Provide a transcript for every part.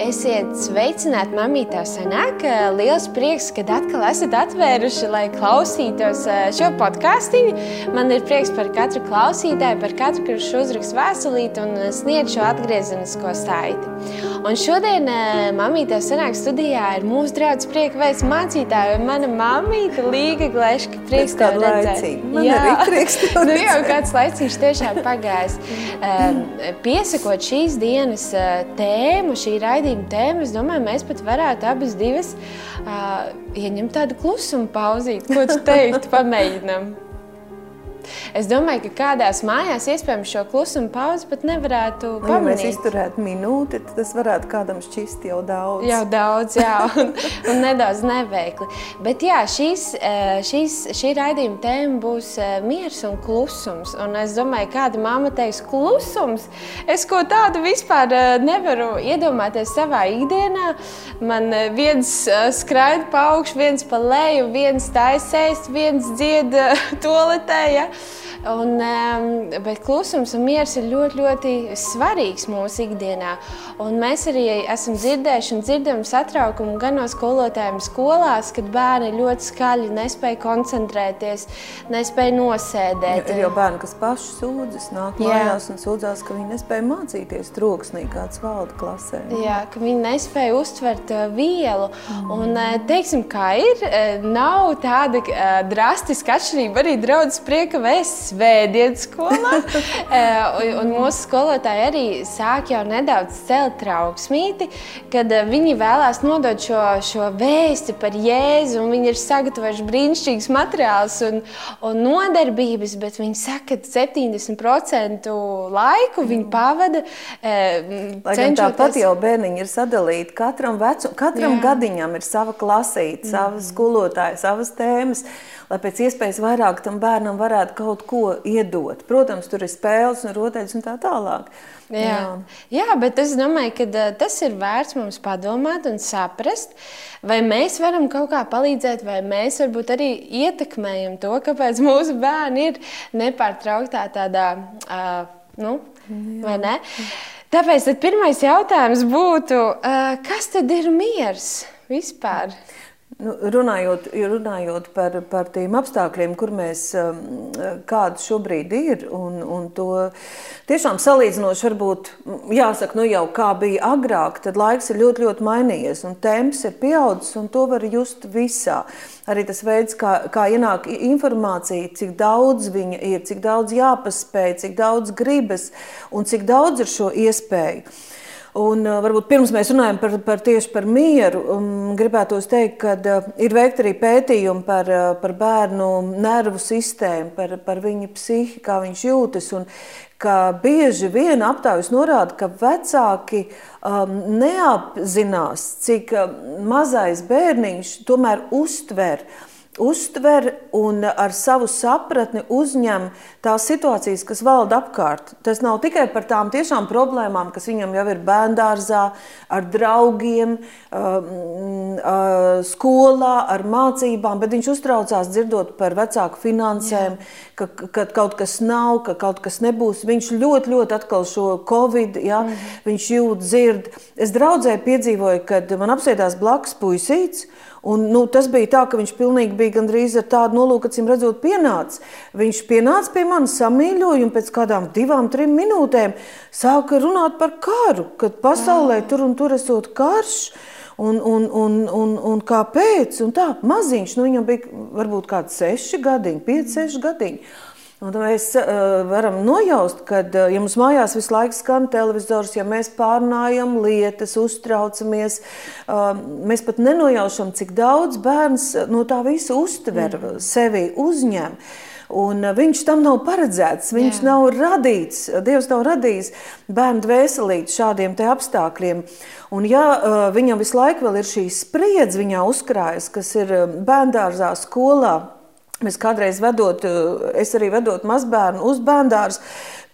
Esiet sveicināti, mamītā sanāk. Liels prieks, ka atkal esat atvēruši, lai klausītos šo podkāstu. Man ir prieks par katru klausītāju, par katru, kurš uzraksta vēstulīti un sniedz šo atgriezenisko saiti. Un šodien mamītā sanāk studijā ir mūsu draugs prieka veids mācītāja. Mana mamīta Līga Gleška. Prieks tev redzēt. Man Jā. arī prieks tev redzēt. nu, jau kāds laiciņš tiešām pagājis. Piesakot šīs dienas tēmu, šī raidījuma raidījuma tēmu, es domāju, mēs pat varētu abas divas uh, ieņemt tādu klusumu pauzīti. Ko tu teiktu, pamēģinām? Es domāju, ka kādās mājās iespējams šo klusumu pauzi pat nevarētu pamanīt. Ja mēs izturētu minūti, tad tas varētu kādam šķist jau daudz. Jau daudz, jā, un, un nedaudz neveikli. Bet jā, šīs, eh, šīs, šī raidījuma tēma būs eh, miers un klusums. Un es domāju, kāda mamma teiks klusums. Es ko tādu vispār eh, nevaru iedomāties savā ikdienā. Man viens skraida pa augšu, viens pa leju, viens taisēs, viens dzied toaletē. Ja? Un, bet klusums un miers ir ļoti, ļoti svarīgs mūsu ikdienā. Un mēs arī esam dzirdējuši un dzirdam satraukumu gan no skolotājiem skolās, kad bērni ļoti skaļi nespēja koncentrēties, nespēja nosēdēt. Ir jau bērni, kas paši sūdzas, nāk Jā. mājās un sūdzās, ka viņi nespēja mācīties troksnī, kāds valda klasē. Jā, ka viņi nespēja uztvert vielu. Mm. Un, teiksim, kā ir, nav tāda drastiska atšķirība arī draudzes prieka vēsts svētdienas skolā. Eh, un mūsu skolotāji arī sāk jau nedaudz celt trauksmīti, kad eh, viņi vēlās nodot šo, šo vēsti par Jēzu. Viņi ir sagatavojuši brīnišķīgus materiālus un, un nodarbības, bet viņi saka, ka 70% laiku viņi pavada. Eh, cenšoties... Tāpat jau bērniņi ir sadalīti. Katram, vecu, katram Jā. gadiņam ir sava klasīte, sava skolotāja, savas tēmas lai pēc iespējas vairāk tam bērnam varētu kaut ko iedot. Protams, tur ir spēles un rotaļas un tā tālāk. Jā. Jā. Jā, bet es domāju, ka tas ir vērts mums padomāt un saprast, vai mēs varam kaut kā palīdzēt, vai mēs varbūt arī ietekmējam to, kāpēc mūsu bērni ir nepārtrauktā tādā, uh, nu, Jā. vai ne? Tāpēc pirmais jautājums būtu, uh, kas tad ir miers vispār? Nu, runājot, runājot par, par tiem apstākļiem, kur mēs um, kāda šobrīd ir, un, un to tiešām salīdzinoši, varbūt jāsaka, nu jau kā bija agrāk, tad laiks ir ļoti, ļoti mainījies, un temps ir pieaudzis, un to var just visā. Arī tas veids, kā, kā ienāk informācija, cik daudz viņa ir, cik daudz jāpaspēj, cik daudz gribas un cik daudz ir šo iespēju. Un, uh, varbūt pirms mēs runājam par, par tieši par mieru, um, gribētu teikt, ka uh, ir veikti arī pētījumi par, uh, par bērnu nervu sistēmu, par, par viņa psihi, kā viņš jūtas. Un, ka bieži vien aptaujas norāda, ka vecāki um, neapzinās, cik um, mazais bērniņš tomēr uztver uh, uztver un ar savu sapratni uzņem tās situācijas, kas valda apkārt. Tas nav tikai par tām tiešām problēmām, kas viņam jau ir bērngārzā, ar draugiem, um, uh, skolā, ar mācībām, bet viņš uztraucās dzirdot par vecāku finansēm, ka, ka kaut kas nav, ka kaut kas nebūs. Viņš ļoti, ļoti atkal šo covid, ja, mm. viņš jūt, dzird. Es draudzē piedzīvoju, kad man apsēdās blakus puisīts, Un, nu, tas bija tā, ka viņš pilnīgi bija gandrīz ar tādu nolūku, acīm redzot, pienācis. Viņš pienāca pie manis, samīļoja, un pēc kādām divām, trim minūtēm sāka runāt par karu, kad pasaulē tur un tur esot karš. Un, un, un, un, un kāpēc? Un tā, maziņš, nu, viņam bija varbūt kādi seši gadiņi, pieci, seši gadiņi. Un mēs uh, varam nojaust, ka, uh, ja mums mājās visu laiku skan televizors, ja mēs pārnājam lietas, uztraucamies, uh, mēs pat nenojaušam, cik daudz bērns no tā visa uztver mm. sevi, uzņem. Un viņš tam nav paredzēts, viņš Jā. nav radīts, Dievs nav radījis bērnu dvēselīti šādiem apstākļiem. Un, ja viņam visu laiku ir šī spriedze, viņā uzkrājas, kas ir bērngārzā, skolā, Mēs kādreiz vedot, eh, es arī vedot mazbērnu uz bērndārzu.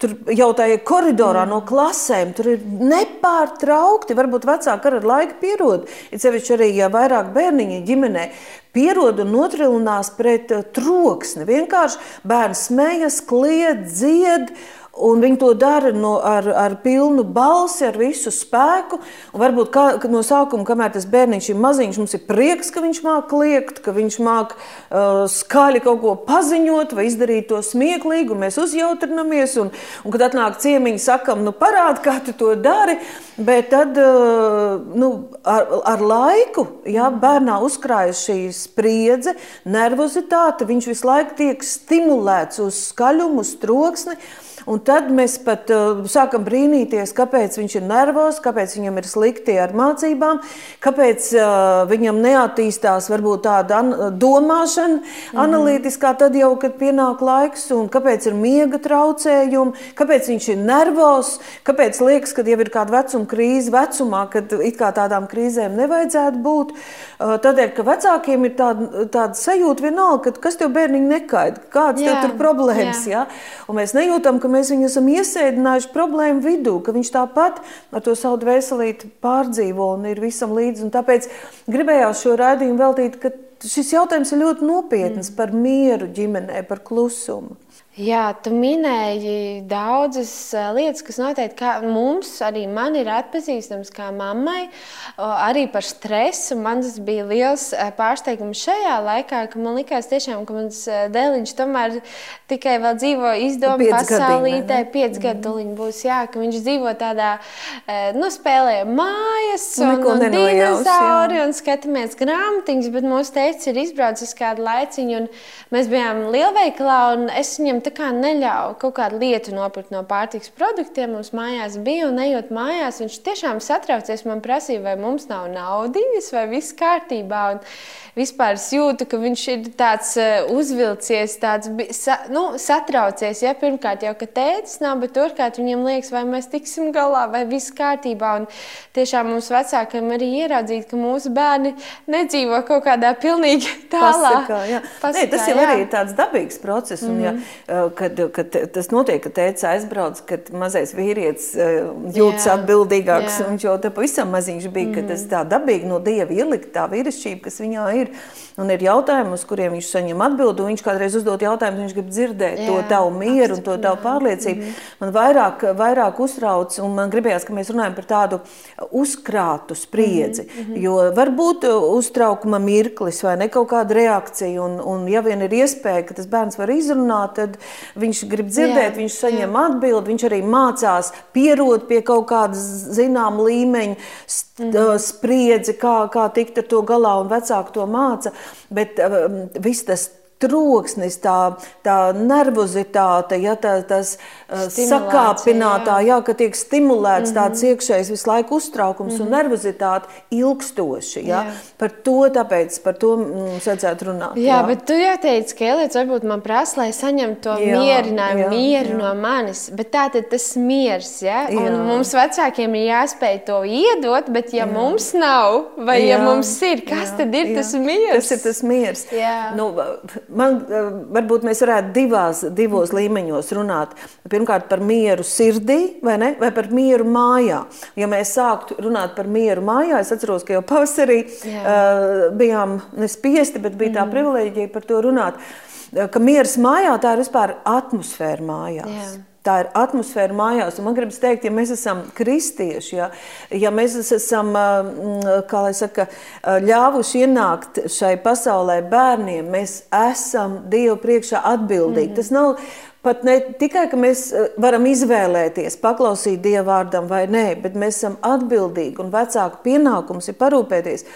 Tur jau tajā koridorā mm. no klasēm tur ir nepārtraukti. Varbūt vecāki ar laiku pierod. Ir sevišķi arī, ja vairāk bērniņi ģimenē pierod un notrilinās pret uh, troksni. Vienkārši bērns smējas, kliedz, dzied. Un viņi to dara no, ar, ar pilnu balsi, ar visu spēku. Un varbūt kā, no sākuma, kamēr tas bērniņš ir maziņš, mums ir prieks, ka viņš māca kliegt, ka viņš māca uh, skaļi kaut ko paziņot vai izdarīt to smieklīgi, un mēs uzjautrinamies. Un, un kad atnāk ciemiņi, sakam, nu parādi, kā tu to dari. Bet tad uh, nu, ar, ar laiku jā, bērnā uzkrājas šī spriedze, nervozitāte. Viņš visu laiku tiek stimulēts uz skaļumu, uz troksni. Un tad mēs pat uh, sākam brīnīties, kāpēc viņš ir nervozs, kāpēc viņam ir slikti ar mācībām, kāpēc uh, viņam neattīstās varbūt tāda an domāšana, mm analītiskā, tad jau, kad pienāk laiks, un kāpēc ir miega traucējumi, kāpēc viņš ir nervozs, kāpēc liekas, ka jau ir kāda vecuma krīze vecumā, kad it kā tādām krīzēm nevajadzētu būt. Uh, tādēļ, ka vecākiem ir tāda, tāda sajūta vienalga, ka kas tev bērniņi nekaida, kādas tev tur problēmas, jā. Jā? un mēs nejūtam, ka mēs viņu esam iesēdinājuši problēmu vidū, ka viņš tāpat ar to savu dvēselīti pārdzīvo un ir visam līdzi. Un tāpēc gribējās šo raidījumu veltīt, ka šis jautājums ir ļoti nopietns mm. par mieru ģimenē, par klusumu. Jā, tu minēji daudzas lietas, kas noteikti mums, arī man ir atpazīstamas kā mammai, arī par stresu. Man tas bija liels pārsteigums šajā laikā, ka man likās tiešām, ka mans dēliņš tomēr tikai vēl dzīvo izdomu pasaulītē, piec gadu mm. būs, jā, ka viņš dzīvo tādā, nu, spēlē mājas un, un dinozauri un skatāmies grāmatiņas, bet mūsu teicis ir izbraucis kādu laiciņu un mēs bijām lielveikalā un es viņam tā kā neļāva kaut kādu lietu nopirkt no pārtiks produktiem. Mums mājās bija, un ejot mājās, viņš tiešām satraucies. Man prasīja, vai mums nav naudas, vai viss kārtībā. Un vispār es jūtu, ka viņš ir tāds uh, uzvilcies, tāds sa, nu, satraucies. Ja? Pirmkārt, jau ka tēcis nav, bet otrkārt viņam liekas, vai mēs tiksim galā, vai viss kārtībā. Un tiešām mums vecākiem arī ieraudzīt, ka mūsu bērni nedzīvo kaut kādā pilnīgi tālā. Pasakā, jā. Pasakā, Nē, tas jau jā. arī ir tāds dabīgs process. Un, mm -hmm. ja, mhm. Kad, kad tas notiek, ka tēvs aizbrauc, kad mazais vīrietis jūtas atbildīgāks. Viņš jau tā pavisam maziņš bija, mm ka tas mhm. tā dabīgi no dieva ielikt tā vīrišķība, kas viņā ir. Un ir jautājumi, uz kuriem viņš saņem atbildi. Viņš kādreiz uzdod jautājumu, viņš grib dzirdēt jā, to tavu mieru un to tavu pārliecību. Mm -hmm. Man vairāk, vairāk uztrauc, un man gribējās, ka mēs runājam par tādu uzkrātu spriedzi. Mm -hmm. Jo var būt uztraukuma mirklis vai ne kaut kāda reakcija. Un, un ja vien ir iespēja, ka tas bērns var izrunāt, tad viņš grib dzirdēt, jā, viņš saņem jā. atbildi, viņš arī mācās pierot pie kaut kādas zināma līmeņa mm -hmm. spriedzi, kā, kā tikt ar to galā, un vecāki to māca. Bet um, viss tas troksnis, tā, tā nervozitāte, ja, tā, tas uh, sakāpinātā, jā. Jā, ka tiek stimulēts mm -hmm. tāds iekšējs visu laiku uztraukums mm -hmm. un mhm. nervozitāte ilgstoši. Ja. Jā. Par to, tāpēc, par to mums vajadzētu runāt. Jā, jā. bet tu jau teici, ka Elīds varbūt man prasa, lai saņemtu to jā, mierinājumu, jā, mieru jā. no manis, bet tā tad tas miers, ja? Jā. un mums vecākiem ir jāspēj to iedot, bet ja jā. mums nav, vai jā. ja mums ir, kas jā, tad ir jā. tas miers? Tas ir tas miers. Jā. Nu, man, eh, varbūt mēs varētu divās, divos līmeņos runāt. Pirmkārt, par mieru sirdī vai, ne, vai par mieru mājā. Ja mēs sāktu runāt par mieru mājā, es atceros, ka jau pavasarī Jā. uh, bijām nespiesti, bet bija tā mm. privilēģija par to runāt. Ka miers mājā tā ir vispār atmosfēra mājās. Jā. Tā ir atmosfēra mājās. Un man gribas teikt, ja mēs esam kristieši, ja, ja mēs esam saka, ļāvuši ienākt šai pasaulē bērniem, mēs esam Dievu priekšā atbildīgi. Mm -hmm. Tas nav pat ne tikai, ka mēs varam izvēlēties, paklausīt Dieva vārdam vai nē, bet mēs esam atbildīgi un vecāku pienākums ir parūpēties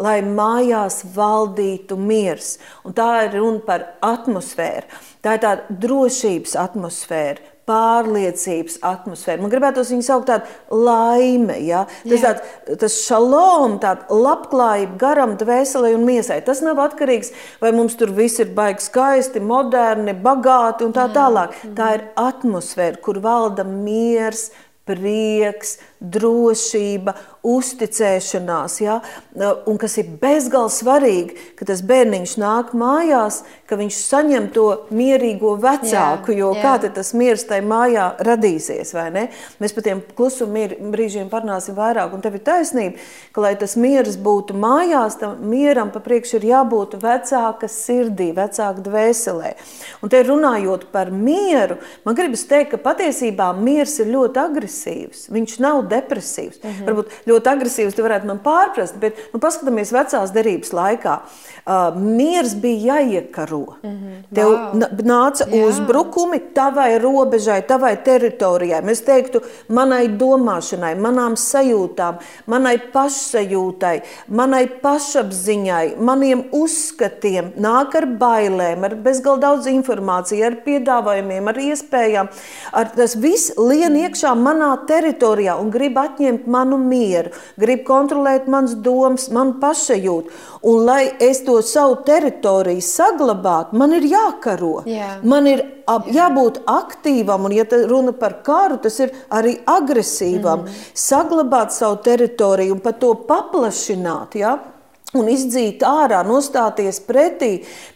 lai mājās valdītu miers. Un tā ir runa par atmosfēru. Tā ir tāda drošības atmosfēra, pārliecības atmosfēra. Man gribētos viņu saukt par laime. Ja? Tas, tād, tas šalom, tāda labklājība garam, dvēselē un miesai. Tas nav atkarīgs, vai mums tur viss ir baigi skaisti, moderni, bagāti un tā tālāk. Tā ir atmosfēra, kur valda miers, prieks, drošība, uzticēšanās. Ja? Un kas ir bezgalīgi svarīgi, ka tas bērniņš nāk mājās, ka viņš saņem to mierīgo vecāku, jā, jo jā. kā tas miers tajā mājā radīsies. Mēs par tiem klusuma brīžiem parunāsim vairāk, un tev ir taisnība, ka, lai tas miers būtu mājās, tam mieram pa priekšu ir jābūt vecāka sirdī, vecāka dvēselē. Un te runājot par mieru, man gribas teikt, ka patiesībā miers ir ļoti agresīvs. Viņš nav depresīvs. Mm -hmm. Varbūt ļoti agresīvs, tu varētu man pārprast, bet nu, paskatāmies vecās derības laikā. Uh, miers bija jāiekaro. Mm -hmm. Tev wow. nāca Jā. uzbrukumi tavai robežai, tavai teritorijai. Mēs teiktu, manai domāšanai, manām sajūtām, manai pašsajūtai, manai pašapziņai, maniem uzskatiem, nāk ar bailēm, ar bezgalīgi daudz informācijas, ar piedāvājumiem, ar iespējām. Ar tas viss lien iekšā manā teritorijā un grib atņemt manu mieru, grib kontrolēt manas domas, manu pašsajūtu. Un, lai es to savu teritoriju saglabātu, man ir jākaro. Jā. Man ir jābūt aktīvam, un, ja runa par karu, tas ir arī agresīvam. Mm. Saglabāt savu teritoriju un pat to paplašināt. Ja? Un izdzīt ārā, nostāties pretī,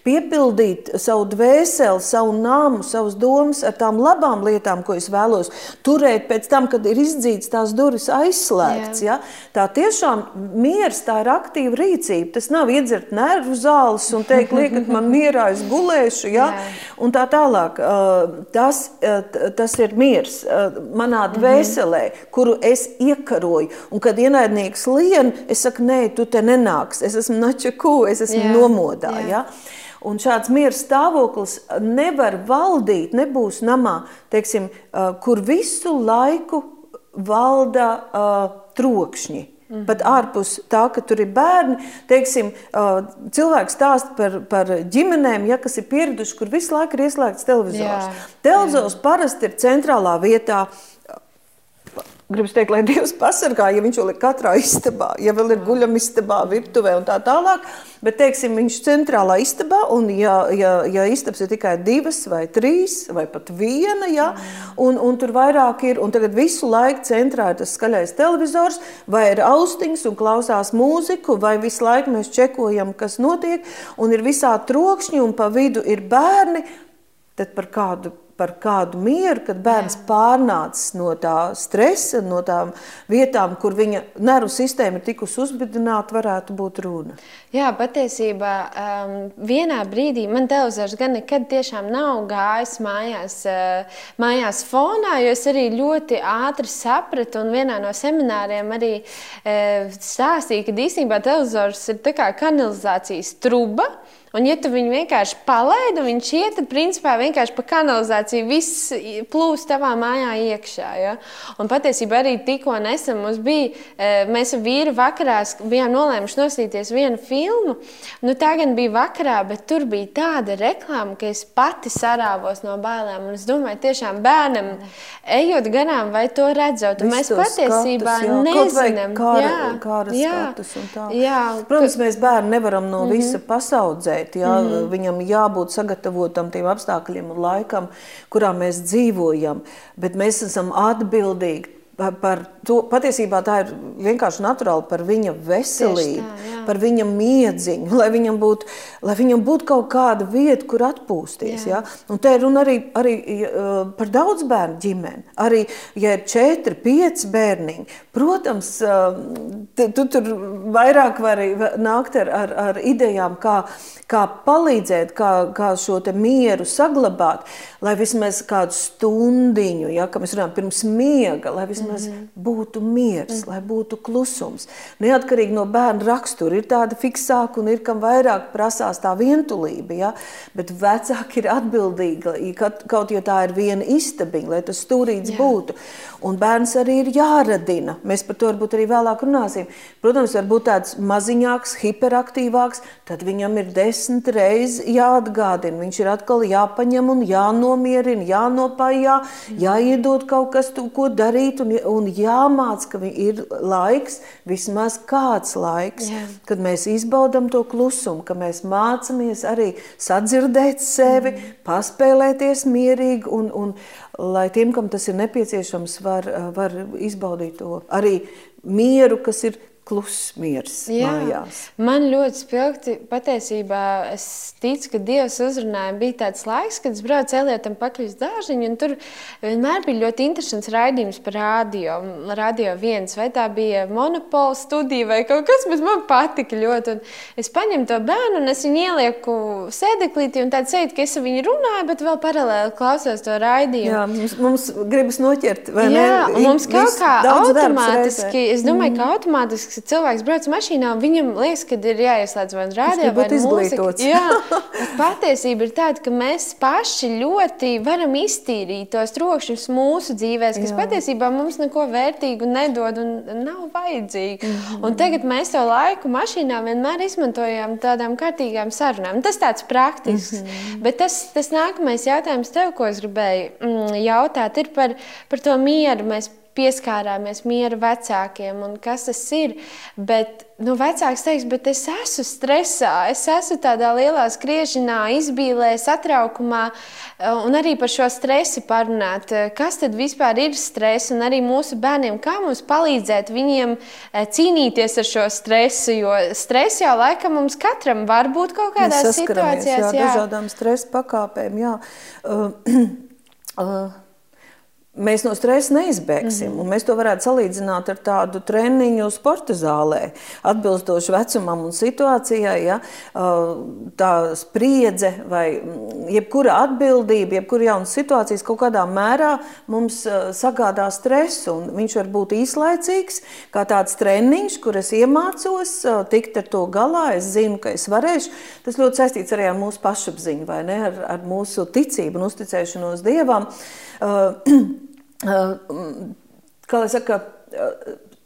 piepildīt savu dvēseli, savu nāmu, savas domas ar tām labām lietām, ko es vēlos turēt pēc tam, kad ir izdzīts tās durvis aizslēgts. Jā. Ja? Tā tiešām miers, tā ir aktīva rīcība. Tas nav iedzert nervu zāles un teikt, liekat man mierā, es gulēšu, ja? un tā tālāk. Tas, tas ir miers manā mhm. dvēselē, kuru es iekaroju. Un kad ienaidnieks lien, es saku, nē, tu te nenāks es esmu načaku, es esmu jā, nomodā. Jā. Ja? Un šāds miera stāvoklis nevar valdīt, nebūs namā, teiksim, kur visu laiku valda uh, trokšņi. Mm -hmm. Pat ārpus tā, ka tur ir bērni, teiksim, cilvēks stāsta par, par ģimenēm, ja, kas ir pieraduši, kur visu laiku ir ieslēgts televizors. Jā, televizors jā. parasti ir centrālā vietā. Gribu teikt, lai Dievs pasargā, ja viņš vēl ir katrā istabā, ja vēl ir guļamistabā, virtuvē un tā tālāk. Bet, teiksim, viņš ir centrālā istabā, un ja, ja, ja istabas ir tikai divas vai trīs, vai pat viena, ja, un, un tur vairāk ir, un tagad visu laiku centrā ir tas skaļais televizors, vai ir austiņas un klausās mūziku, vai visu laiku mēs čekojam, kas notiek, un ir visā trokšņi, un pa vidu ir bērni, tad par kādu par kādu mieru, kad bērns pārnācis no tā stresa, no tām vietām, kur viņa nervu sistēma ir tikusi uzbudināta, varētu būt runa. Jā, patiesībā um, vienā brīdī man televizors gan nekad tiešām nav gājis mājās, uh, mājās fonā, jo es arī ļoti ātri sapratu un vienā no semināriem arī uh, stāstīju, ka īstenībā televizors ir kā kanalizācijas truba, Un, ja tu viņu vienkārši palaidi, viņš iet, tad principā vienkārši pa kanalizāciju viss plūst tavā mājā iekšā. Ja? Un patiesībā arī tikko nesen mums bija, e, mēs ar vīru vakarā bijām nolēmuši nosīties vienu filmu. Nu, tā gan bija vakarā, bet tur bija tāda reklāma, ka es pati sarāvos no bailēm. Un es domāju, tiešām bērnam, ejot garām, vai to redzot, un mēs patiesībā skatus, nezinām, kāda ir un tā. Jā, Protams, mēs bērnu nevaram no mhm. visa pasaudzēt redzēt. Ja? Mm -hmm. Viņam jābūt sagatavotam tiem apstākļiem un laikam, kurā mēs dzīvojam, bet mēs esam atbildīgi par to. Patiesībā tā ir vienkārši naturāli par viņa veselību, tā, par viņa miedziņu, lai viņam, būtu, lai viņam būtu kaut kāda vieta, kur atpūsties. Jā. Ja? Un te ir runa arī, arī par daudz bērnu ģimeni. Arī, ja ir četri, pieci bērniņi, protams, tu tur vairāk vari nākt ar, ar, ar idejām, kā kā palīdzēt, kā, kā šo mieru saglabāt, lai vismaz kādu stundiņu, ja, kā mēs runājam, pirms miega, lai vismaz mm -hmm. būtu miers, mm. lai būtu klusums. Neatkarīgi no bērna rakstura, ir tāda fiksāka un ir kam vairāk prasās tā vientulība, ja, bet vecāki ir atbildīgi, kaut ja tā ir viena istabiņa, lai tas stūrīts Jā. būtu. Un bērns arī ir jāradina. Mēs par to varbūt arī vēlāk runāsim. Protams, varbūt tāds maziņāks, hiperaktīvāks, tad viņam ir desmit reizes jāatgādina. Viņš ir atkal jāpaņem un jānomierina, jānopājā, jāiedod kaut kas, tu, ko darīt un un jāmāc, ka ir laiks, vismaz kāds laiks, Jā. kad mēs izbaudam to klusumu, ka mēs mācāmies arī sadzirdēt sevi, mm. paspēlēties mierīgi un, un lai tiem, kam tas ir nepieciešams, var, var izbaudīt to. Arī mieru, kas ir kluss miers Jā, mājās. Man ļoti spilgti patiesībā es ticu, ka Dievs uzrunāja. Bija tāds laiks, kad es braucu Elietam pakaļ uz dārziņu, un tur vienmēr bija ļoti interesants raidījums par radio. Radio viens, vai tā bija monopola studija vai kaut kas, bet man patika ļoti. Un es paņemu to bērnu un es viņu ielieku sēdeklītī un tāds sēdi, ka es ar viņu runāju, bet vēl paralēli klausos to raidījumu. Jā, mums, mums gribas noķert, vai Jā, ne? Un mums kaut kā automātiski, es domāju, mm. ka automātiski ka cilvēks brauc mašīnā, viņam liekas, ka ir jāieslēdz vai nu rādio vai izglītots. Jā, patiesība ir tāda, ka mēs paši ļoti varam iztīrīt tos trokšņus mūsu dzīvēs, kas Jā. patiesībā mums neko vērtīgu nedod un nav vajadzīgi. Mm -hmm. Un tagad mēs to laiku mašīnā vienmēr izmantojam tādām kārtīgām sarunām. Tas tāds praktisks. Mm -hmm. Bet tas, tas nākamais jautājums tev, ko es gribēju mm, jautāt, ir par, par to mieru. Mēs pieskārāmies miera vecākiem un kas tas ir. Bet nu, vecāks teiks, bet es esmu stresā, es esmu tādā lielā skriešanā, izbīlē, satraukumā. Un arī par šo stresu parunāt. Kas tad vispār ir stress? Un arī mūsu bērniem, kā mums palīdzēt viņiem eh, cīnīties ar šo stresu? Jo stress jau laikam mums katram var būt kaut kādās situācijās. Jā, jā. dažādām stresa pakāpēm. Jā. Uh, uh. Mēs no stresa neizbēgsim. Mm -hmm. Mēs to varētu salīdzināt ar tādu treniņu sporta zālē, atbilstoši vecumam un situācijai. Ja? Tā spriedze vai mm, jebkura atbildība, jebkura jauna situācija kaut kādā mērā mums sagādā stresu. Viņš var būt īslaicīgs, kā tāds treniņš, kur es iemācos tikt ar to galā. Es zinu, ka es varēšu. Tas ļoti saistīts arī ar mūsu pašapziņu, ar, ar mūsu ticību un uzticēšanos Dievam. Uh, kā lai saka,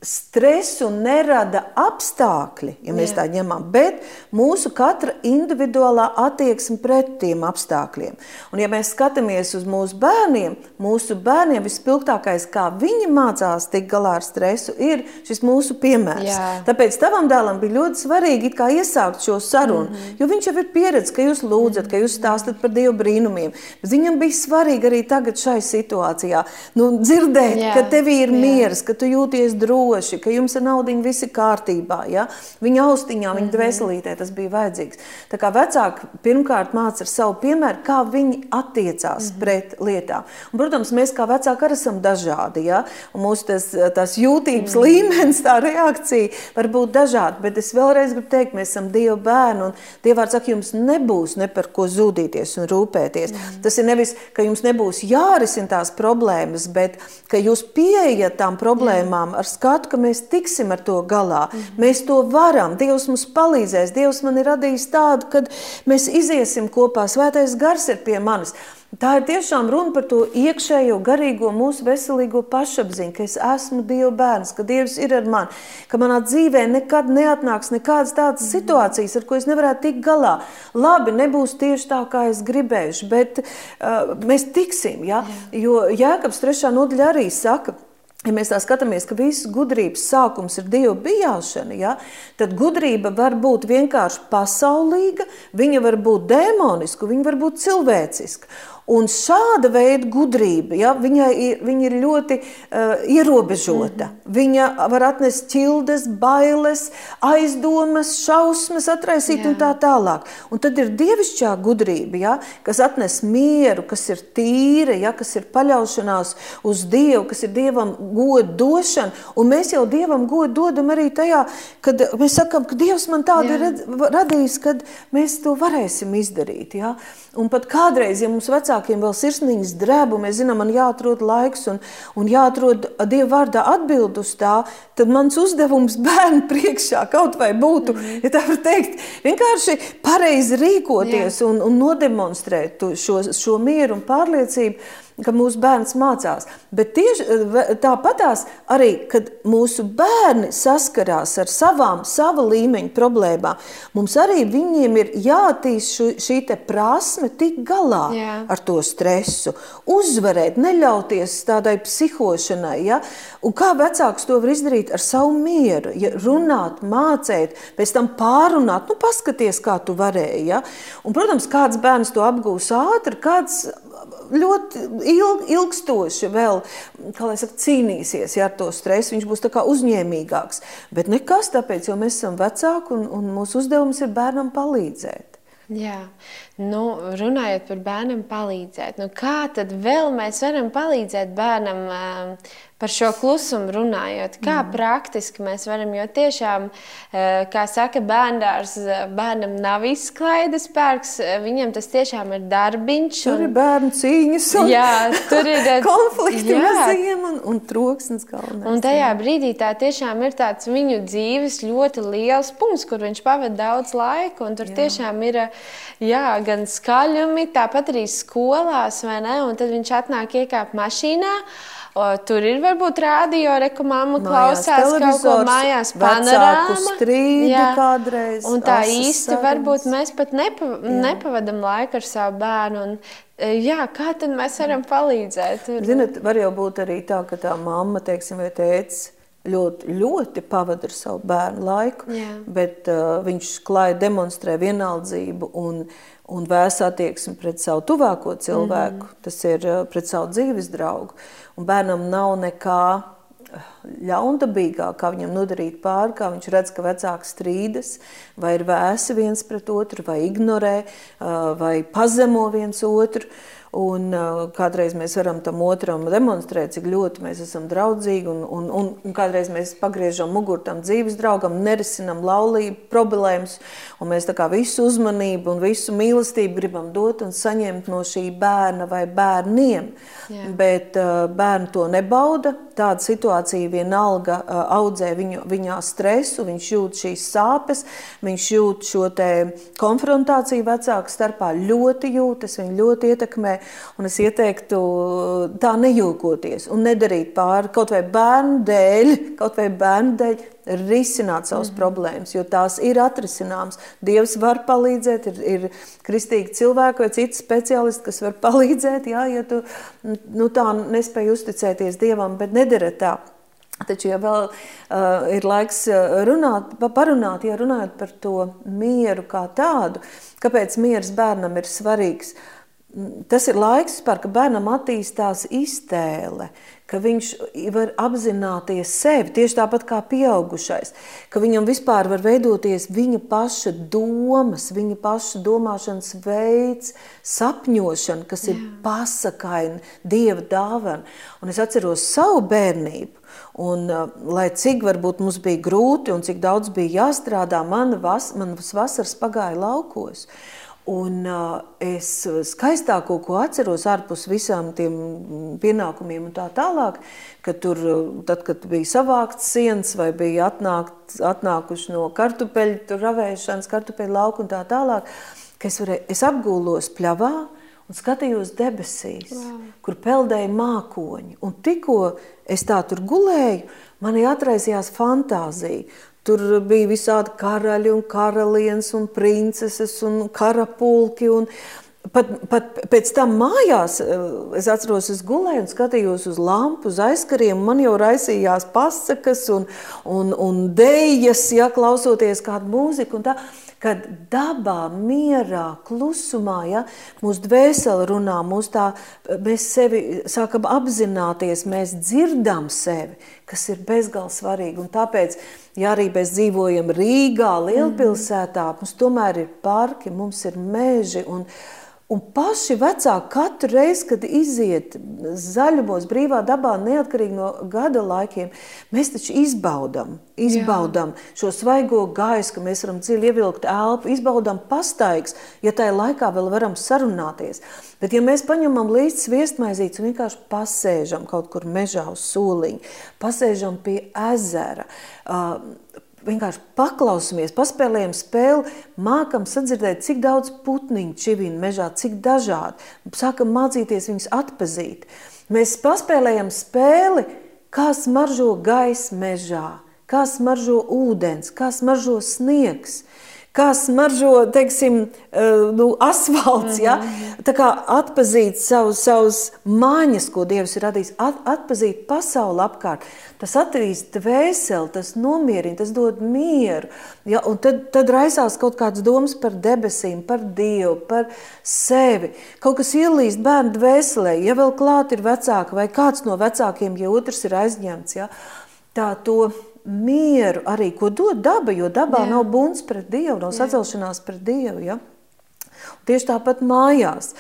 stresu nerada apstākļi, ja mēs Jā. tā ņemam, bet mūsu katra individuālā attieksme pret tiem apstākļiem. Un, ja mēs skatāmies uz mūsu bērniem, mūsu bērniem vispilgtākais, kā viņi mācās tikt galā ar stresu, ir šis mūsu piemērs. Jā. Tāpēc tavam dēlam bija ļoti svarīgi iesākt šo sarunu, mm -hmm. jo viņš jau ir pieredzējis, ka jūs lūdzat, ka jūs stāstat par Dievu brīnumiem. Bet viņam bija svarīgi arī tagad šai situācijā nu, dzirdēt, Jā. ka tev ir miers, ka tu jūties droši droši, ka jums ar naudu viss ir kārtībā. Ja? Viņa austiņā, viņa mhm. dvēselītē tas bija vajadzīgs. Tā kā vecāki pirmkārt māca ar savu piemēru, kā viņi attiecās mm -hmm. pret lietām. Un, protams, mēs kā vecāki arī esam dažādi. Ja? Un mūsu tas, tas jūtības mm -hmm. līmenis, tā reakcija var būt dažāda. Bet es vēlreiz gribu teikt, mēs esam Dieva bērni. Un Dievs saka, jums nebūs ne par ko zudīties un rūpēties. Mm -hmm. Tas ir nevis, ka jums nebūs jārisina tās problēmas, bet ka jūs pieejat tām problēmām mm -hmm. ar skatu skatu, ka mēs tiksim ar to galā. Mm -hmm. Mēs to varam. Dievs mums palīdzēs. Dievs man ir radījis tādu, ka mēs iziesim kopā. Svētais gars ir pie manis. Tā ir tiešām runa par to iekšējo, garīgo, mūsu veselīgo pašapziņu, ka es esmu Dieva bērns, ka Dievs ir ar mani, ka manā dzīvē nekad neatnāks nekādas tādas mm. situācijas, ar ko es nevarētu tikt galā. Labi, nebūs tieši tā, kā es gribēšu, bet uh, mēs tiksim. Ja? Jo Jēkabs 3. nodaļa arī saka, ka Ja mēs tā skatāmies, ka visas gudrības sākums ir dievu bijāšana, ja, tad gudrība var būt vienkārši pasaulīga, viņa var būt demoniska, viņa var būt cilvēciska. Un šāda veida gudrība, ja, viņai ir, viņa ir ļoti uh, ierobežota. Mm -hmm. Viņa var atnest ķildes, bailes, aizdomas, šausmas, atraisīt Jā. un tā tālāk. Un tad ir dievišķā gudrība, ja, kas atnes mieru, kas ir tīra, ja, kas ir paļaušanās uz Dievu, kas ir Dievam godu došana. Un mēs jau Dievam godu dodam arī tajā, kad mēs sakam, ka Dievs man tādu ir radījis, kad mēs to varēsim izdarīt. Ja. Un pat kādreiz, ja mums vecāki vecākiem vēl sirsniņas drēbu, mēs zinām, man jāatrod laiks un, un jāatrod Dieva vārdā atbild uz tā, tad mans uzdevums bērnu priekšā kaut vai būtu, mm -hmm. ja tā var teikt, vienkārši pareizi rīkoties Jā. un, un nodemonstrēt šo, šo mieru un pārliecību, ka mūsu bērns mācās. Bet tieši tāpatās arī, kad mūsu bērni saskarās ar savām, sava līmeņa problēmām, mums arī viņiem ir jātīst šī prasme tik galā Jā. ar to stresu, uzvarēt, neļauties tādai psihošanai. Ja? Un kā vecāks to var izdarīt ar savu mieru, ja runāt, mācīt, pēc tam pārunāt, nu, paskaties, kā tu varēji. Ja? Un, protams, kāds bērns to apgūs ātri, kāds ļoti ilg, ilgstoši vēl saka, cīnīsies ja, ar to stresu. Viņš būs uzņēmīgāks. Bet nekas tāpēc, jo mēs esam vecāki un, un mūsu uzdevums ir bērnam palīdzēt. Jā, nu, runājot par bērnam, palīdzēt. Nu, kā tad vēl mēs varam palīdzēt bērnam? Uh, par šo klusumu runājot, kā mm. praktiski mēs varam, jo tiešām, eh, kā saka, bērndārs, eh, bērnam nav izklaides pērks, eh, viņam tas tiešām ir darbiņš. Tur un, ir bērnu cīņas un jā, tur ir konflikti jā. mazajiem un, un troksnis galvenais. Un tajā brīdī tā tiešām ir tāds viņu dzīves ļoti liels punkts, kur viņš pavada daudz laika, un tur jā. tiešām ir jā, gan skaļumi, tāpat arī skolās, vai ne, un tad viņš atnāk iekāp mašīnā, O, tur ir varbūt rādio, rekomāma klausās kaut ko mājās, panorāma. strīdi jā. kādreiz. Un tā īsti sarunas. varbūt mēs pat nepa, jā. nepavadam laiku ar savu bērnu. Un, e, Jā, kā tad mēs varam palīdzēt? Ziniet, var jau būt arī tā, ka tā mamma, teiksim, vai tēvs ļoti, ļoti pavada ar savu bērnu laiku, Jā. bet uh, viņš klāja demonstrē vienaldzību un, un vēs attieksmi pret savu tuvāko cilvēku, mm -hmm. tas ir uh, pret savu dzīves draugu un bērnam nav nekā eh, ļaundabīgāk, kā viņam nodarīt pāri, kā viņš redz, ka vecāki strīdas, vai ir vēsi viens pret otru, vai ignorē, eh, vai pazemo viens otru. Un, uh, kādreiz mēs varam tam otram demonstrēt, cik ļoti mēs esam draudzīgi, un, un, un, un kādreiz mēs pagriežam muguru tam dzīves draugam, nerisinam laulību problēmas, un mēs visu uzmanību un visu mīlestību gribam dot un saņemt no šī bērna vai bērniem. Jā. Bet uh, bērni to nebauda. Tāda situācija vienalga uh, audzē viņu, viņā stresu, viņš jūt šīs sāpes, viņš jūt šo konfrontāciju vecāku starpā, ļoti jūt, tas viņu ļoti ietekmē. Un es ieteiktu tā nejūkoties un nedarīt pāri kaut vai bērnu dēļ, kaut vai bērnu dēļ, risināt savas mm problēmas, jo tās ir atrisināmas. Dievs var palīdzēt, ir, ir kristīgi cilvēki vai citi speciālisti, kas var palīdzēt, jā, ja tu nu, tā nespēj uzticēties Dievam, bet nedara tā. Taču, ja vēl uh, ir laiks runāt, parunāt, ja runājot par to mieru kā tādu, kāpēc miers bērnam ir svarīgs, uh, Tas ir laiks, vispār, kad bērnam attīstās iztēle, ka viņš var apzināties sevi tieši tāpat kā pieaugušais, ka viņam vispār var veidoties viņa paša domas, viņa paša domāšanas veids, sapņošana, kas ir pasakaina, dieva dāvana. Un es atceros savu bērnību. Un, uh, lai cik varbūt mums bija grūti un cik daudz bija jāstrādā, mana vas, manas vasaras pagāja laukos. Un uh, es skaistāko, ko atceros ārpus visām tiem pienākumiem un tā tālāk, ka tur, tad, kad bija savākts sienas vai bija atnākt, atnākuši no kartupeļu ravēšanas, kartupeļu lauku un tā tālāk, ka es, varēju, es apgūlos pļavā un skatījos debesīs, wow. kur peldēja mākoņi. Un tikko es tā tur gulēju, manī atraisījās fantāzija. Tur bija visādi karaļi un karalienes un princeses un karapulki. Un pat, pat pēc tam mājās eh, es atceros, es gulēju un skatījos uz lampu, uz aizkariem. Man jau raisījās pasakas un, un, un dejas, ja klausoties kādu mūziku. Kad dabā, mierā, klusumā, ja, mūsu dvēsele runā, mūs tā, mēs sevi sākam apzināties, mēs dzirdam sevi, kas ir bezgalīgi svarīgi. Un tāpēc, ja arī mēs dzīvojam Rīgā, lielpilsētā, mums tomēr ir parki, mums ir meži. Un, Un paši vecāki katru reizi, kad iziet zaļumos, brīvā dabā, neatkarīgi no gada laikiem, mēs taču izbaudām, izbaudām šo svaigo gaisu, ka mēs varam dziļi ievilkt elpu, izbaudām pastaigas, ja tajā laikā vēl varam sarunāties. Bet ja mēs paņemam līdzi sviestmaizītes un vienkārši pasēžam kaut kur mežā uz soliņa, pasēžam pie ezera, uh, vienkārši paklausāmies, paspēlējam spēli, mākam sadzirdēt, cik daudz putniņu čivina mežā, cik dažādi. Sākam mācīties viņus atpazīt. Mēs paspēlējam spēli, kā smaržo gaisa mežā, kā smaržo ūdens, kā smaržo sniegs kā smaržo teiksim, eh, nu, asfalts. Ja? Mhm. Tā kā atpazīt savus, savus mājas, ko Dievs ir radījis, at, atpazīt pasauli apkārt. Tas attīst dvēseli, tas nomierina, tas dod mieru. Ja? Un tad, tad raisās kaut kādas domas par debesīm, par Dievu, par sevi. Kaut kas ielīst bērnu dvēselē, ja vēl klāt ir vecāki vai kāds no vecākiem, ja otrs ir aizņemts. Ja? Tā to mieru arī, ko dod daba, jo dabā Jā. nav buns pret Dievu, nav sacelšanās pret Dievu. Ja? Tieši tāpat mājās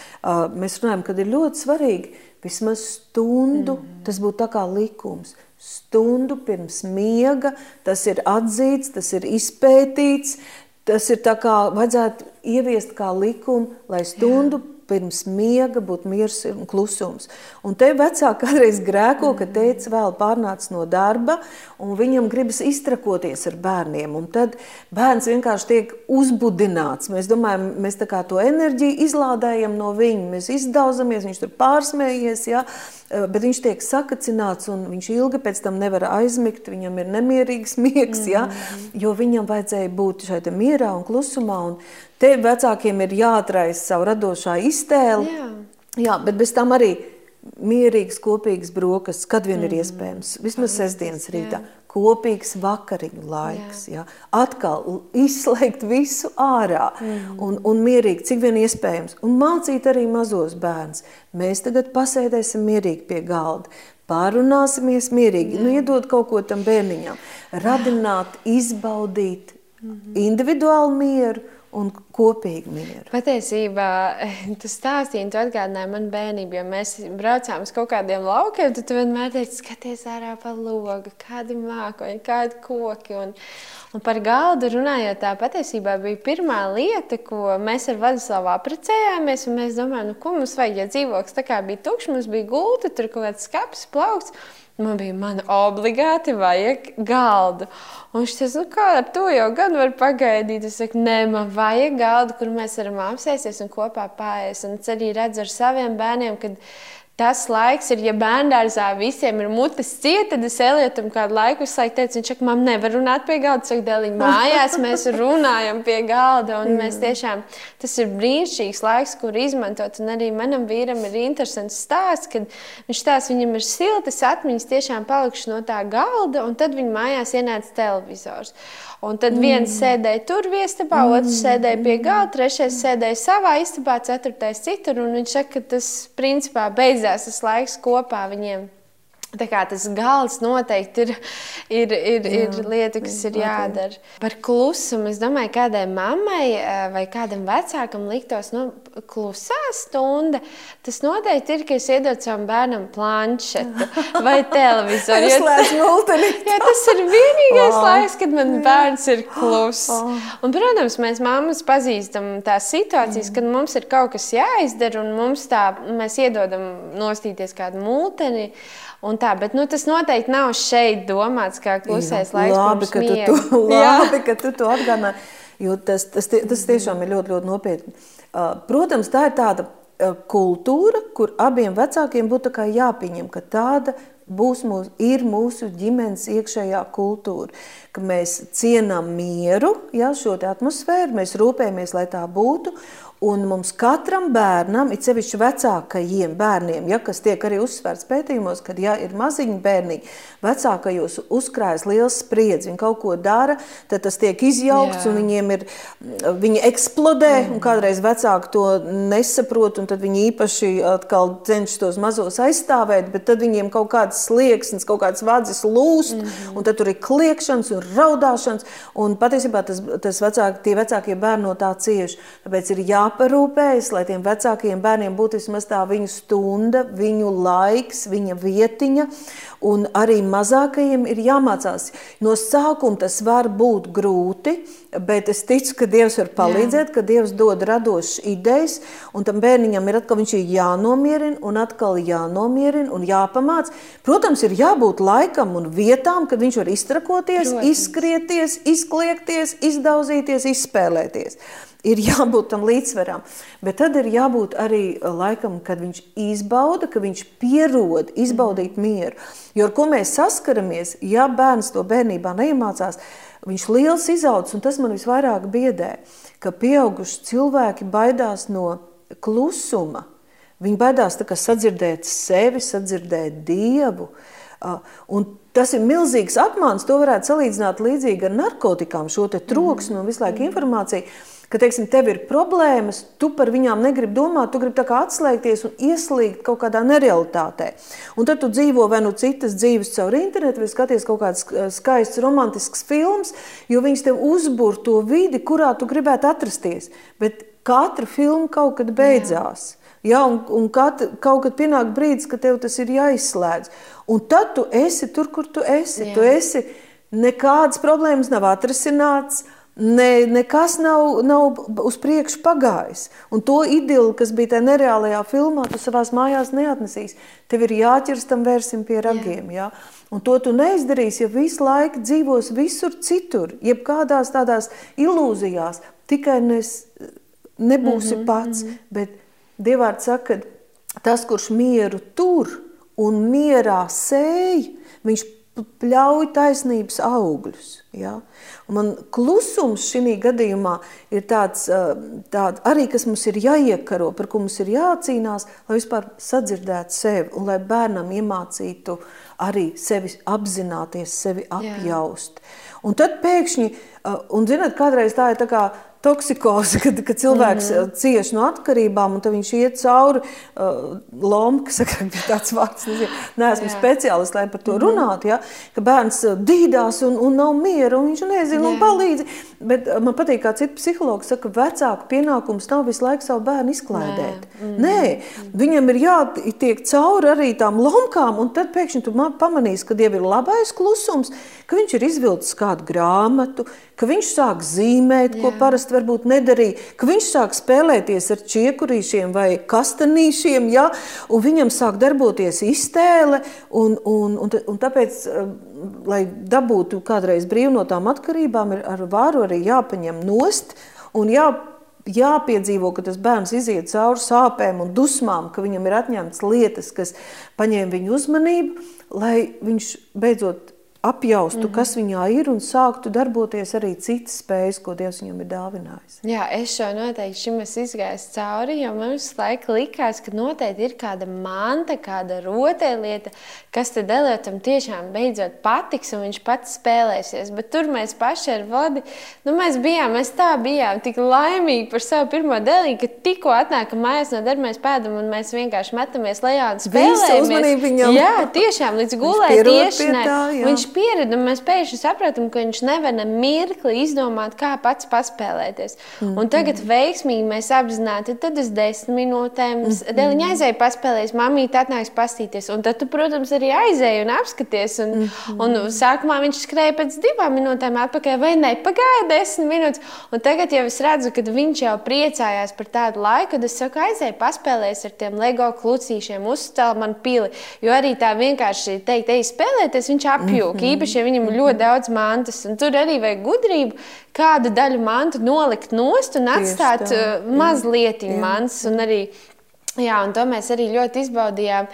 mēs runājam, ka ir ļoti svarīgi vismaz stundu, mm. tas būtu tā kā likums. Stundu pirms miega, tas ir atzīts, tas ir izpētīts, tas ir tā kā vajadzētu ieviest kā likumu, lai stundu Jā pirms miega būtu miers un klusums. Un te vecāki kādreiz grēko, ka teica vēl pārnāc no darba, un viņam gribas iztrakoties ar bērniem. Un tad bērns vienkārši tiek uzbudināts. Mēs domājam, mēs tā kā to enerģiju izlādējam no viņa, mēs izdauzamies, viņš tur pārsmējies, ja? bet viņš tiek sakacināts, un viņš ilgi pēc tam nevar aizmigt, viņam ir nemierīgs miegs, ja? jo viņam vajadzēja būt šeit mierā un klusumā. Un Te vecākiem ir jāatraisa savu radošā iztēle. Jā. Jā, bet bez tam arī mierīgs, kopīgs brokastis, kad vien mm. ir iespējams. Vismaz sestdienas rītā. Jā. Kopīgs vakariņu laiks. Jā. Jā. Atkal izslēgt visu ārā mm. un, un mierīgi, cik vien iespējams. Un mācīt arī mazos bērnus. Mēs tagad pasēdēsim mierīgi pie galda. Pārunāsimies mierīgi, nu, iedot kaut ko tam bērniņam. Radināt, izbaudīt mm -hmm. individuālu mieru un kopīgi mieru. Patiesībā tas stāstīja, tu atgādināji man bērnību, jo mēs braucām uz kaut kādiem laukiem, tad tu vienmēr teici, skaties ārā pa logu, kādi mākoņi, kādi koki. Un, un par galdu runājot, tā patiesībā bija pirmā lieta, ko mēs ar Vladislavu apprecējāmies, un mēs domājām, nu, ko mums vajag, ja dzīvoklis tā kā bija tukšs, mums bija gulta, tur kaut kāds skats, plaukts, man bija man obligāti vajag galdu. Un viņš teica, nu kā ar to jau gan var pagaidīt. Es saku, nē, man vajag galdu, kur mēs varam apsēsties un kopā pāriest. Un es arī redzu ar saviem bērniem, kad tas laiks ir, ja bērngārzā visiem ir mutes cieta, tad es Elietam kādu laiku visu teicu, viņš saka, man nevar runāt pie galda, saka, dēliņ mājās mēs runājam pie galda, un mēs tiešām, tas ir brīnišķīgs laiks, kur izmantot, un arī manam vīram ir interesants stāsts, kad viņš stāsta, viņam ir siltas atmiņas tiešām palikuši no tā galda, un tad viņa mājās ienāca televizors. Un tad viens mm. sēdēja tur, viestabā, mm. otrs sēdēja pie galda, trešais sēdēja savā istabā, ceturtais citur. Viņš saka, ka tas principā beidzās tas laiks kopā viņiem. Tā kā tas gals noteikti ir, ir, ir, jā, ir lieta, kas ir jādara. Par klusumu es domāju, kādai mammai eh, vai kādam vecākam liktos, nu, klusā stunda. Tas noteikti ir, ka es iedodu savam bērnam planšetu vai televizoru. jā, tas ir vienīgais oh. laiks, kad man bērns ir kluss. Oh. Un, protams, mēs mammas pazīstam tās situācijas, mm. kad mums ir kaut kas jāizdara un mums tā, mēs iedodam nostīties kādu multeni. Tā, bet nu, tas noteikti nav šeit domāts kā klusais laiks. Labi, ka tu, to, labi ka tu to atgādināji, jo tas, tas, tas tiešām ir ļoti, ļoti nopietni. Uh, protams, tā ir tāda uh, kultūra, kur abiem vecākiem būtu jāpieņem, ka tāda būs mūsu, ir mūsu ģimenes iekšējā kultūra, ka mēs cienām mieru, ja, šo atmosfēru, mēs rūpējamies, lai tā būtu, Un mums katram bērnam, it sevišķi vecākajiem bērniem, ja, kas tiek arī uzsvērts pētījumos, kad ja ir maziņi bērni, vecākajos uzkrājas liels spriedzi, viņi kaut ko dara, tad tas tiek izjaukts Jā. un viņiem ir, viņi eksplodē, mm. un kādreiz vecāki to nesaprot, un tad viņi īpaši atkal cenšas tos mazos aizstāvēt, bet tad viņiem kaut kāds slieksnis, kaut kāds vadzis lūst, mm un tad tur ir kliekšanas un raudāšanas, un patiesībā tas, tas vecāki, tie vecākie bērni no tā cieši, tāpēc ir jā jāparūpējas, lai tiem vecākajiem bērniem būtu vismaz tā viņu stunda, viņu laiks, viņa vietiņa. Un arī mazākajiem ir jāmācās. No sākuma tas var būt grūti, bet es ticu, ka Dievs var palīdzēt, Jā. ka Dievs dod radošas idejas, un tam bērniņam ir atkal ir jānomierina, un atkal jānomierina un jāpamāc. Protams, ir jābūt laikam un vietām, kad viņš var iztrakoties, Protams. izskrieties, izkliekties, izdauzīties, izspēlēties ir jābūt tam līdzsvaram. Bet tad ir jābūt arī eh, laikam, kad viņš izbauda, ka viņš pierod izbaudīt mm. mieru. Jo ar ko mēs saskaramies, ja bērns to bērnībā neiemācās, viņš liels izaugs, un tas man visvairāk biedē, ka pieauguši cilvēki baidās no klusuma. Viņi baidās sadzirdēt sevi, sadzirdēt dievu. Un tas ir milzīgs apmāns. To varētu salīdzināt līdzīgi ar narkotikām, šo troksni un visu laiku informāciju ka, teiksim, tev ir problēmas, tu par viņām negribi domāt, tu gribi atslēgties un ieslīgt kaut kādā nerealitātē. Un tad tu dzīvo vai nu citas dzīves caur internetu, vai skaties kaut kādas eh, skaistas, romantiskas filmas, jo viņas tev uzbūr to vidi, kurā tu gribētu atrasties. Bet katra filma kaut kad beidzās. Jā. Ja, un, un kat, kaut kad pienāk brīdis, kad tev tas ir jāizslēdz. Un tad tu esi tur, kur tu esi. Jā. Tu esi nekādas problēmas nav atrisināts. Ne, nekas nav, nav uz priekšu pagājis. Un to idilu, kas bija tajā nereālajā filmā, tu savā mājās neatnesīsi. Tev ir jāķers tam vērsim pie ragiem. Jā. Jā? Un to tu neizdarīsi, ja visu laiku dzīvos visur citur, jebkādās tādās ilūzijās. Tikai nes, nebūsi mm -hmm, pats. Mm -hmm. Bet Dievārds saka, ka tas, kurš mieru tur un mierā sēž, viņš pļauj taisnības augļus. Ja? Man klusums šī gadījumā ir tāds, tād, arī, kas mums ir jāiekaro, par ko mums ir jācīnās, lai vispār sadzirdētu sevi un lai bērnam iemācītu arī sevi apzināties, sevi apjaust. Jā. Un tad pēkšņi, un zināt, kādreiz tā ir tā kā toksikoze, kad, kad cilvēks mm cieš no atkarībām, un viņš iet cauri uh, lomka, saka, tāds vārds, neesmu Jā. speciālists, lai par to mm runātu, ja, ka bērns uh, dīdās un, un nav miera, un viņš nezina un palīdzi. Bet uh, man patīk, kā citi psihologi saka, vecāku pienākums nav visu laiku savu bērnu izklaidēt. Nē, mm. Nē viņam ir jātiek cauri arī tām lomkām, un tad pēkšņi tu pamanīsi, ka Diev ir labais klusums, ka viņš ir izvilcis kādu grāmatu, ka viņš sāk zīmēt, Jā. ko parasti varbūt nedarīja, ka viņš sāk spēlēties ar čiekurīšiem vai kastanīšiem, ja? un viņam sāk darboties iztēle, un, un, un, un tāpēc, eh, lai dabūtu kādreiz brīvu no tām atkarībām, ir ar varu arī jāpaņem nost un jā, jāpiedzīvo, ka tas bērns iziet cauri sāpēm un dusmām, ka viņam ir atņemtas lietas, kas paņēma viņu uzmanību, lai viņš beidzot apjaustu, mm -hmm. kas viņā ir, un sāktu darboties arī citas spējas, ko Dievs viņam ir dāvinājis. Jā, es šo noteikti šim izgāju cauri, jo man visu laiku likās, ka noteikti ir kāda manta, kāda rotaļlieta, kas tad Eliotam tiešām beidzot patiks, un viņš pats spēlēsies. Bet tur mēs paši ar Vladi, nu mēs bijām, mēs tā bijām tik laimīgi par savu pirmo dēlī, ka tikko atnākam mājās no darba, mēs pēdam, un mēs vienkārši metamies lejā un spēlējamies. Viņam... Jā, tiešām līdz gulēt tiešanai. Viņš pieredzi, un mēs pēkšņi saprotam, ka viņš nevar ne mirkli izdomāt, kā pats paspēlēties. Mm -hmm. Un tagad veiksmīgi mēs apzināti, tad es desmit minūtēm mm -hmm. dēliņa aizēju paspēlēties, mamīte atnāks pastīties. Un tad tu, protams, arī aizēji un apskaties. Un, mm -hmm. un sākumā viņš skrēja pēc divām minūtēm atpakaļ, vai ne? Pagāja desmit minūtes. Un tagad jau es redzu, ka viņš jau priecājās par tādu laiku, kad es saku, aizēju paspēlēties ar tiem LEGO klucīšiem, uzcēl man pili. Jo arī tā vienkārši teikt, ej spēlēties, viņš apjūka. Mm -hmm īpaši, ja viņam ir ļoti daudz mantas. Tur arī vajag gudrību, kādu daļu mantu nolikt nost un atstāt uh, mazliet mantas. Jā, un to mēs arī ļoti izbaudījām.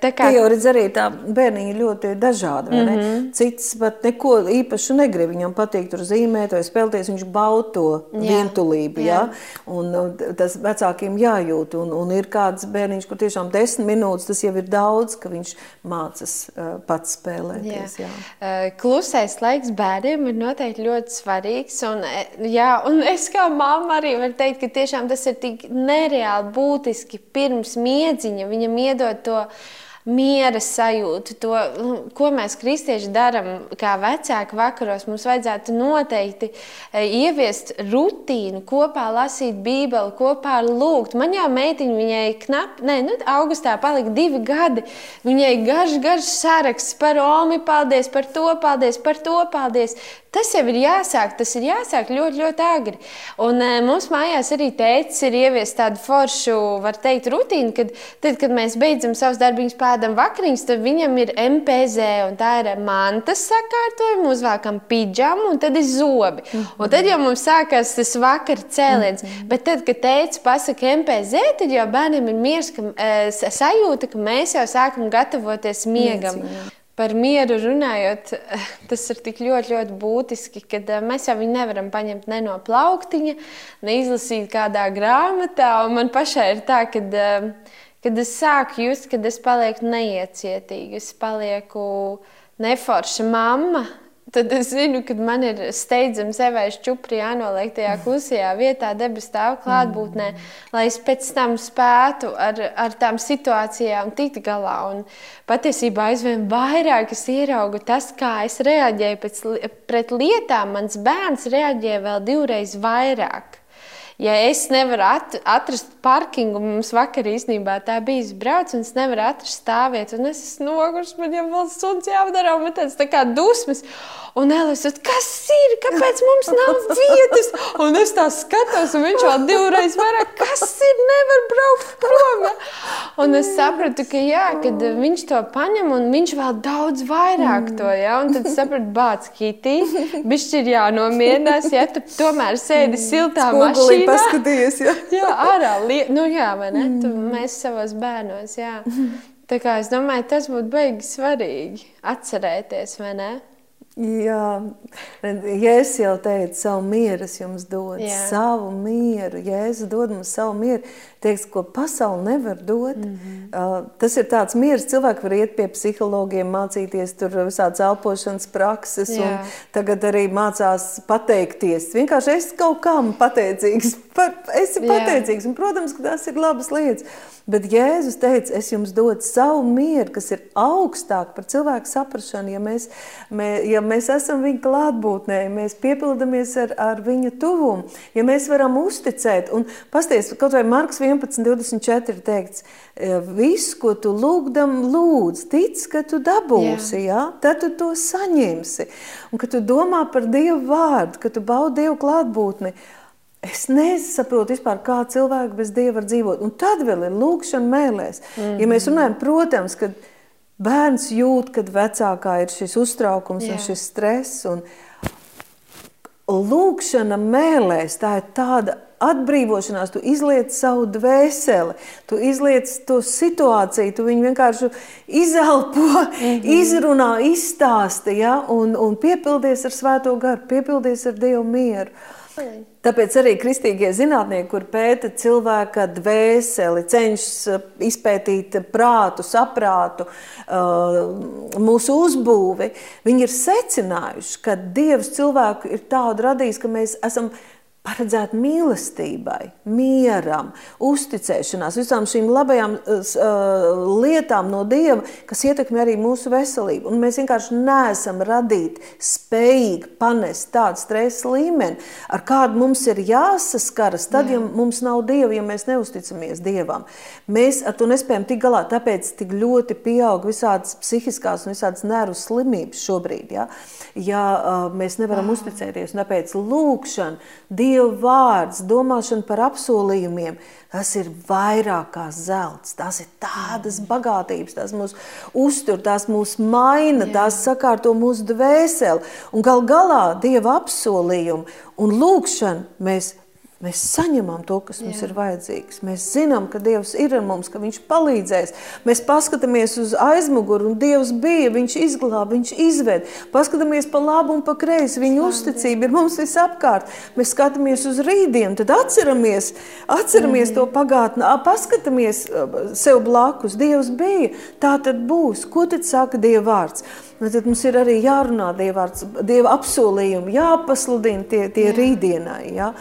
Tā kā jau redz, arī tā bērniņa ļoti dažāda. Mm -hmm. Cits pat neko īpašu negrib. Viņam patīk tur zīmēt vai spēlēties. Viņš bauda to vientulību. Jā. Jā? Un tas vecākiem jājūt. Un, un ir kāds bērniņš, kur tiešām desmit minūtes tas jau ir daudz, ka viņš mācas pats spēlēties. Jā. Jā. Klusais laiks bērniem ir noteikti ļoti svarīgs. Un, jā, un es kā mamma arī varu teikt, ka tiešām tas ir tik nereāli būt būtiski pirms miedziņa viņam iedod to miera sajūtu, to, nu, ko mēs kristieši darām, kā vecāki vakaros. Mums vajadzētu noteikti e, ieviest rutīnu, kopā lasīt Bībeli, kopā lūgt. Man jau meitiņa, viņai knapi, ne, nu, augustā palika divi gadi. Viņai garš, garš saraksts par Omi, paldies par to, paldies par to, paldies. Tas jau ir jāsāk, tas ir jāsāk ļoti, ļoti agri. Un e, mums mājās arī tēcis ir ievies tādu foršu, var teikt, rutīnu, kad, tad, kad mēs beidzam savus darbiņus pēdam vakariņas, tad viņam ir MPZ, un tā ir mantas sakārtojuma, uzvākam pidžamu, un tad ir zobi. Mm -hmm. Un tad jau mums sākās tas vakar cēliens. Mm -hmm. Bet tad, kad tēcis pasaka MPZ, tad jau bērniem ir miers, ka, e, sajūta, ka mēs jau sākam gatavoties miegam. Miecīgi. Par mieru runājot, tas ir tik ļoti, ļoti būtiski, ka mēs jau viņu nevaram paņemt ne no plauktiņa, ne izlasīt kādā grāmatā. Man pašai ir tā, ka, kad es sāku just, kad es palieku neiecietīga, es palieku neforša mamma tad es zinu, ka man ir steidzami sevai čupri jānoliek tajā klusajā vietā, debes stāv klātbūtnē, mm. lai es pēc tam spētu ar, ar tām situācijām tikt galā. Un patiesībā aizvien vairāk es ieraugu tas, kā es reaģēju pēc, pret lietām. Mans bērns reaģē vēl divreiz vairāk. Ja es nevaru at, atrast parkingu, mums vakar īstenībā tā bija brauc, un es nevaru atrast stāvvietu, un es esmu noguris, man jau vēl suns jāpadara, un man tāds tā kā dusmas. Un Elis, kas ir? Kāpēc mums nav vietas? Un es tā skatos, un viņš vēl divreiz vairāk, kas ir? Nevar braukt prom. Un es sapratu, ka jā, kad viņš to paņem, un viņš vēl daudz vairāk to. Ja? Un tad sapratu, bāc, Kitī, bišķi ir jānomierinās, ja tu tomēr sēdi siltā Spogulī mašīnā. paskatījies, ja? jā, ārā, li... nu jā, vai ne? Tu, mēs savos bērnos, jā. Tā kā es domāju, tas būtu beigi svarīgi atcerēties, vai ne? Jā, Jēzus jau teica, savu mieru es jums dodu, Jā. savu mieru. Jēzus dod mums savu mieru. Teiks, ko pasaule nevar dot. Mm -hmm. uh, tas ir tāds miers, cilvēki var iet pie psihologiem, mācīties tur visādas elpošanas prakses, Jā. un tagad arī mācās pateikties. Vienkārši es kaut kam pateicīgs, par, esi pateicīgs, un, protams, ka tas ir labas lietas. Bet Jēzus teica, es jums dodu savu mieru, kas ir augstāk par cilvēku saprašanu. Ja mēs, mē, ja mēs esam viņa klātbūtnē, ja mēs piepildamies ar, ar viņa tuvumu, ja mēs varam uzticēt, un pasties, kaut vai Marks 11, 24 teikts, visu, ko tu lūgdam, lūdz, tic, ka tu dabūsi, Jā. ja? tad tu to saņemsi. Un ka tu domā par Dievu vārdu, ka tu baudi Dievu klātbūtni, Es nesaprotu vispār, kā cilvēki bez dieva var dzīvot. Un tad vēl ir lūkšana mēlēs. Mm -hmm. Ja mēs runājam, protams, ka bērns jūt, kad vecākā ir šis uztraukums Jā. un šis stress. Un lūkšana mēlēs, tā ir tāda atbrīvošanās, tu izliec savu dvēseli, tu izliec to situāciju, tu viņu vienkārši izelpo, mm -hmm. izrunā, izstāsti ja? un, un piepildies ar svēto garu, piepildies ar Dievu mieru. Tāpēc arī kristīgie zinātnieki, kur pēta cilvēka dvēseli, cenšas uh, izpētīt prātu, saprātu, uh, mūsu uzbūvi, viņi ir secinājuši, ka Dievs cilvēku ir tādu radījis, ka mēs esam paredzēta mīlestībai, mieram, uzticēšanās, visām šīm labajām uh, lietām no Dieva, kas ietekmē arī mūsu veselību. Un mēs vienkārši neesam radīti spējīgi panest tādu stresa līmeni, ar kādu mums ir jāsaskaras, tad, Jā. ja mums nav Dieva, ja mēs neusticamies Dievam. Mēs ar to nespējam tik galā, tāpēc tik ļoti pieaug visādas psihiskās un visādas nervu slimības šobrīd, ja, ja uh, mēs nevaram ah. uzticēties. Un tāpēc lūkšana, Dieva Dieva vārds, domāšana par apsolījumiem, tas ir vairāk kā zelts. Tas ir tādas bagātības, tas mūs uztur, tās mūs maina, tās sakārto mūsu dvēseli. Un gal galā Dieva apsolījumu un lūgšanu mēs Mēs saņemam to, kas Jā. mums ir vajadzīgs. Mēs zinām, ka Dievs ir ar mums, ka Viņš palīdzēs. Mēs paskatāmies uz aizmuguri, un Dievs bija, Viņš izglāba, Viņš izved. Paskatāmies pa labu un pa kreisi. Viņa uzticība ir mums visapkārt. Mēs skatāmies uz rītdienu, tad atceramies, atceramies mm. to pagātni, paskatāmies sev blakus. Dievs bija, tā tad būs. Ko tad saka Dieva vārds? Nu, tad mums ir arī jārunā dievvārds, dieva apsolījumi, jāpasludina tie, tie Jā. rītdienai. Ja?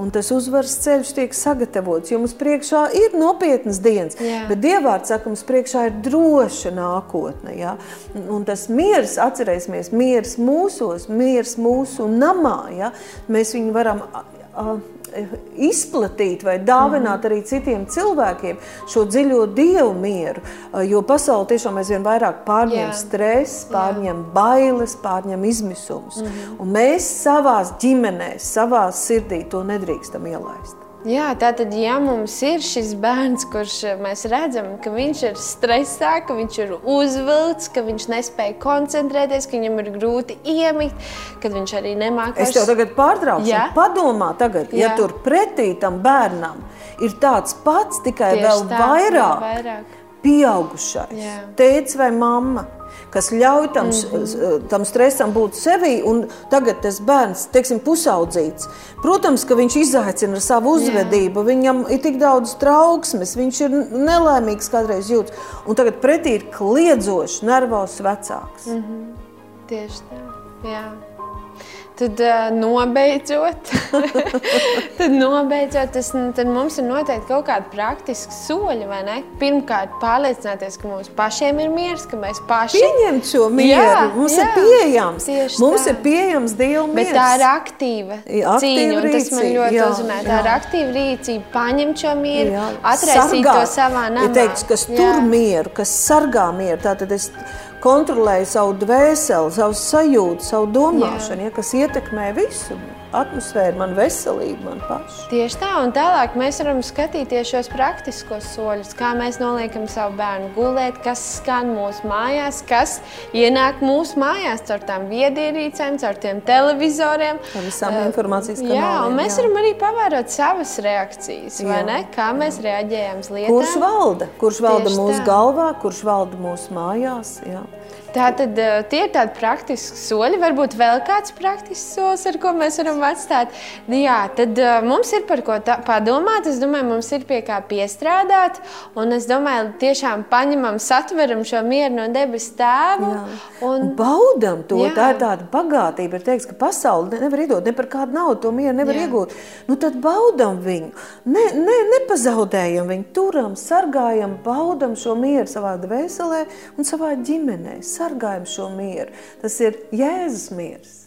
Un tas uzvaras ceļš tiek sagatavots, jo mums priekšā ir nopietnas dienas. Jā. Bet Dievvvārds saka, mums priekšā ir droša nākotne. Ja? Un tas miers, atcerēsimies, miers mūsos, miers mūsu namā. Ja? Mēs viņu varam izplatīt vai dāvināt arī citiem cilvēkiem šo dziļo dievu mieru. Jo pasaule tiešām aizvien vairāk pārņem stresu, pārņem Jā. bailes, pārņem izmisumus. Mm -hmm. Un mēs savā ģimenē, savā sirdī to nedrīkstam ielaist. Jā, tātad, ja mums ir šis bērns, kurš eh, mēs redzam, ka viņš ir stresā, ka viņš ir uzvilkts, ka viņš nespēja koncentrēties, ka viņam ir grūti iemigt, kad viņš arī nemāķi. Es tev tagad pārtraukšu. Padomā, tagad, Jā. ja tur pretī tam bērnam ir tāds pats, tikai Tieši vēl tā, vairāk, vairāk. pieaugušais, tēvs vai mamma kas ļauj tam, mm -hmm. tam stresam būt sevī. Tagad tas bērns, teiksim, pusaudzīts, protams, ka viņš izaicina ar savu uzvedību. Jā. Viņam ir tik daudz trauksmes, viņš ir nelaimīgs kādreiz jūtas. Un tagad pretī ir kliedzošs, nervozs vecāks. Mm -hmm. Tieši tā. Jā. Tad uh, nobeidzot, tad, nobeidzot tas, tad mums ir noteikti kaut kādi praktiski soļi, vai ne? Pirmkārt, pārliecināties, ka mums pašiem ir miers, ka mēs paši pieņemt šo mieru. Jā, mums jā, ir pieejams. Mums tā. ir pieejams Dieva miers. Bet tā ir aktīva, aktīva cīņa, un tas man ļoti uzrunā. Tā jā. ir aktīva rīcība, paņemt šo mieru, jā. atraisīt Sargā. to savā namā. Ja teikts, kas jā. tur mieru, kas sargā mieru, tātad es kontrolēju savu dvēseli, savu sajūtu, savu domāšanu, ja, kas ietekmē visu atmosfēru, man veselību, man pašu. Tieši tā, un tālāk mēs varam skatīties šos praktiskos soļus, kā mēs noliekam savu bērnu gulēt, kas skan mūsu mājās, kas ienāk mūsu mājās caur tām viedierīcēm, caur tiem televizoriem. Ar visām uh, informācijas kanāliem. Jā, un mēs jā. varam arī pavērot savas reakcijas, vai jā, ne? Kā mēs jā. reaģējam uz lietām. Kurš valda? Kurš valda Tieši mūsu tā. galvā, kurš valda mūsu mājās? Jā. Tā tad uh, tie ir tādi praktiski soļi. Varbūt vēl kāds praktisks solis, ar ko mēs varam atstāt. Nu, jā, tad uh, mums ir par ko padomāt. Es domāju, mums ir pie kā piestrādāt. Un es domāju, tiešām paņemam, satveram šo mieru no debesu tēvu. Un, un baudam to. Jā. Tā ir tāda bagātība. Ir teiks, ka pasauli nevar iedot ne par kādu naudu, to mieru nevar jā. iegūt. Nu, tad baudam viņu. Ne, ne, nepazaudējam viņu, turam, sargājam, baudam šo mieru savā dvēselē un savā ģimenē sargājam šo mieru. Tas ir Jēzus miers.